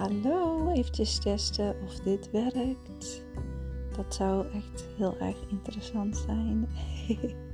Hallo, eventjes testen of dit werkt. Dat zou echt heel erg interessant zijn.